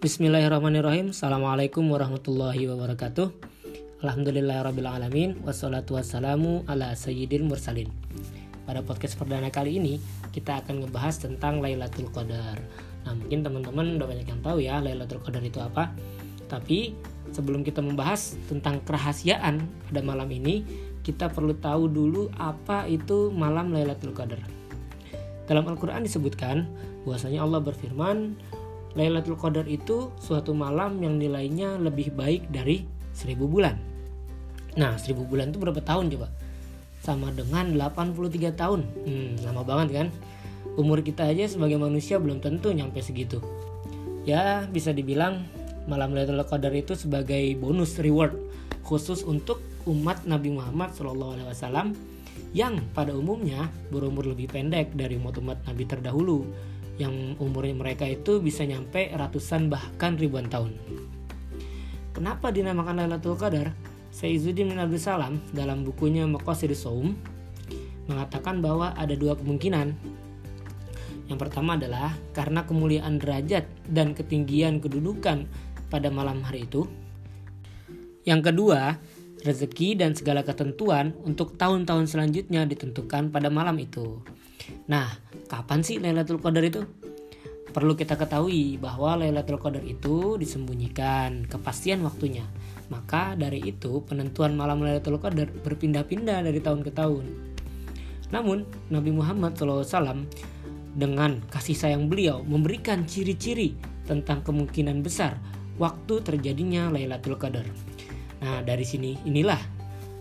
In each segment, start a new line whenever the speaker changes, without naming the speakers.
Bismillahirrahmanirrahim. Assalamualaikum warahmatullahi wabarakatuh. Alhamdulillahirrahmanirrahim Wassalatu wassalamu ala sayyidil mursalin. Pada podcast perdana kali ini Kita akan ngebahas tentang Lailatul Qadar. Nah mungkin teman-teman udah banyak yang tahu ya Lailatul Qadar itu apa. Tapi sebelum kita membahas tentang kerahasiaan pada malam ini Kita perlu tahu dulu apa itu malam Lailatul Qadar. Dalam Al-Quran disebutkan bahwasanya Allah berfirman Lailatul Qadar itu suatu malam yang nilainya lebih baik dari seribu bulan. Nah, seribu bulan itu berapa tahun coba? Sama dengan 83 tahun. Hmm, lama banget kan? Umur kita aja sebagai manusia belum tentu nyampe segitu. Ya, bisa dibilang malam Lailatul Qadar itu sebagai bonus reward khusus untuk umat Nabi Muhammad SAW yang pada umumnya berumur lebih pendek dari umat-umat Nabi terdahulu yang umurnya mereka itu bisa nyampe ratusan bahkan ribuan tahun. Kenapa dinamakan Lailatul Qadar? Sayyiduddin bin Abdul Salam dalam bukunya Maqasid Saum mengatakan bahwa ada dua kemungkinan. Yang pertama adalah karena kemuliaan derajat dan ketinggian kedudukan pada malam hari itu. Yang kedua, rezeki dan segala ketentuan untuk tahun-tahun selanjutnya ditentukan pada malam itu. Nah, kapan sih Lailatul Qadar itu? Perlu kita ketahui bahwa Lailatul Qadar itu disembunyikan kepastian waktunya. Maka dari itu penentuan malam Lailatul Qadar berpindah-pindah dari tahun ke tahun. Namun Nabi Muhammad SAW dengan kasih sayang beliau memberikan ciri-ciri tentang kemungkinan besar waktu terjadinya Lailatul Qadar. Nah dari sini inilah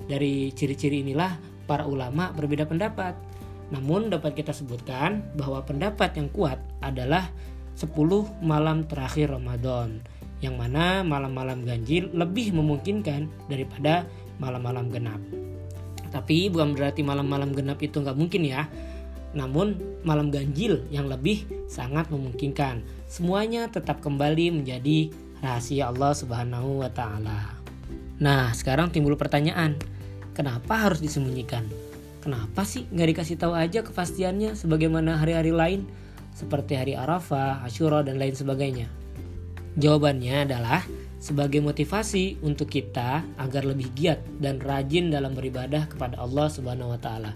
dari ciri-ciri inilah para ulama berbeda pendapat namun dapat kita sebutkan bahwa pendapat yang kuat adalah 10 malam terakhir Ramadan yang mana malam-malam ganjil lebih memungkinkan daripada malam-malam genap. Tapi bukan berarti malam-malam genap itu nggak mungkin ya. Namun malam ganjil yang lebih sangat memungkinkan. Semuanya tetap kembali menjadi rahasia Allah Subhanahu wa taala. Nah, sekarang timbul pertanyaan, kenapa harus disembunyikan? Kenapa sih nggak dikasih tahu aja kepastiannya sebagaimana hari-hari lain seperti hari Arafah, Ashura dan lain sebagainya? Jawabannya adalah sebagai motivasi untuk kita agar lebih giat dan rajin dalam beribadah kepada Allah Subhanahu wa taala.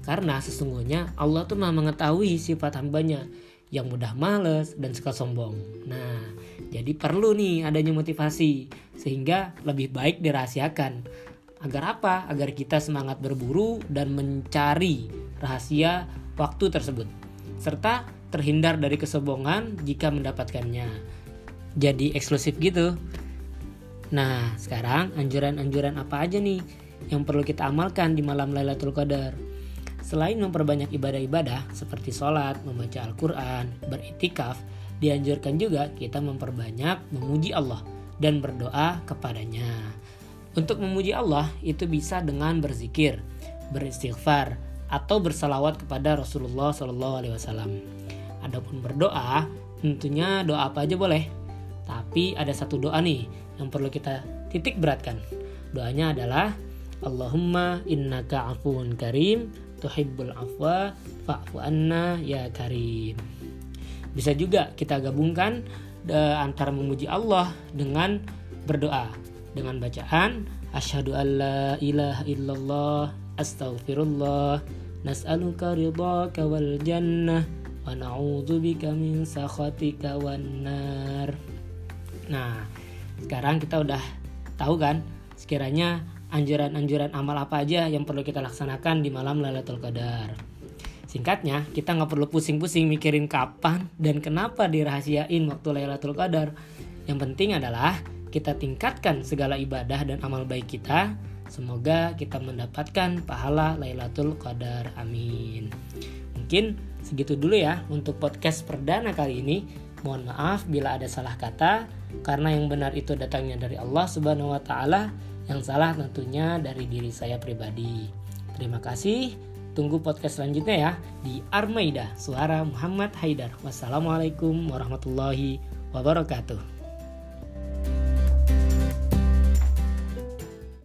Karena sesungguhnya Allah tuh maha mengetahui sifat hambanya yang mudah males dan suka sombong. Nah, jadi perlu nih adanya motivasi sehingga lebih baik dirahasiakan Agar apa? Agar kita semangat berburu dan mencari rahasia waktu tersebut. Serta terhindar dari kesombongan jika mendapatkannya. Jadi eksklusif gitu. Nah, sekarang anjuran-anjuran apa aja nih yang perlu kita amalkan di malam Lailatul Qadar? Selain memperbanyak ibadah-ibadah seperti sholat, membaca Al-Quran, beritikaf, dianjurkan juga kita memperbanyak memuji Allah dan berdoa kepadanya. Untuk memuji Allah itu bisa dengan berzikir, beristighfar, atau bersalawat kepada Rasulullah Wasallam. Adapun berdoa, tentunya doa apa aja boleh. Tapi ada satu doa nih yang perlu kita titik beratkan. Doanya adalah Allahumma innaka afuun karim tuhibbul afwa fa'fu anna ya karim. Bisa juga kita gabungkan uh, antara memuji Allah dengan berdoa dengan bacaan asyhadu alla ilaha illallah astaghfirullah nas'aluka ridhaka wal jannah wa na'udzubika min sakhatika wan nar. Nah, sekarang kita udah tahu kan sekiranya anjuran-anjuran amal apa aja yang perlu kita laksanakan di malam Lailatul Qadar. Singkatnya, kita nggak perlu pusing-pusing mikirin kapan dan kenapa dirahasiain waktu Lailatul Qadar. Yang penting adalah kita tingkatkan segala ibadah dan amal baik kita. Semoga kita mendapatkan pahala Lailatul Qadar. Amin. Mungkin segitu dulu ya untuk podcast perdana kali ini. Mohon maaf bila ada salah kata karena yang benar itu datangnya dari Allah Subhanahu wa taala, yang salah tentunya dari diri saya pribadi. Terima kasih. Tunggu podcast selanjutnya ya di Armaida Suara Muhammad Haidar. Wassalamualaikum warahmatullahi wabarakatuh.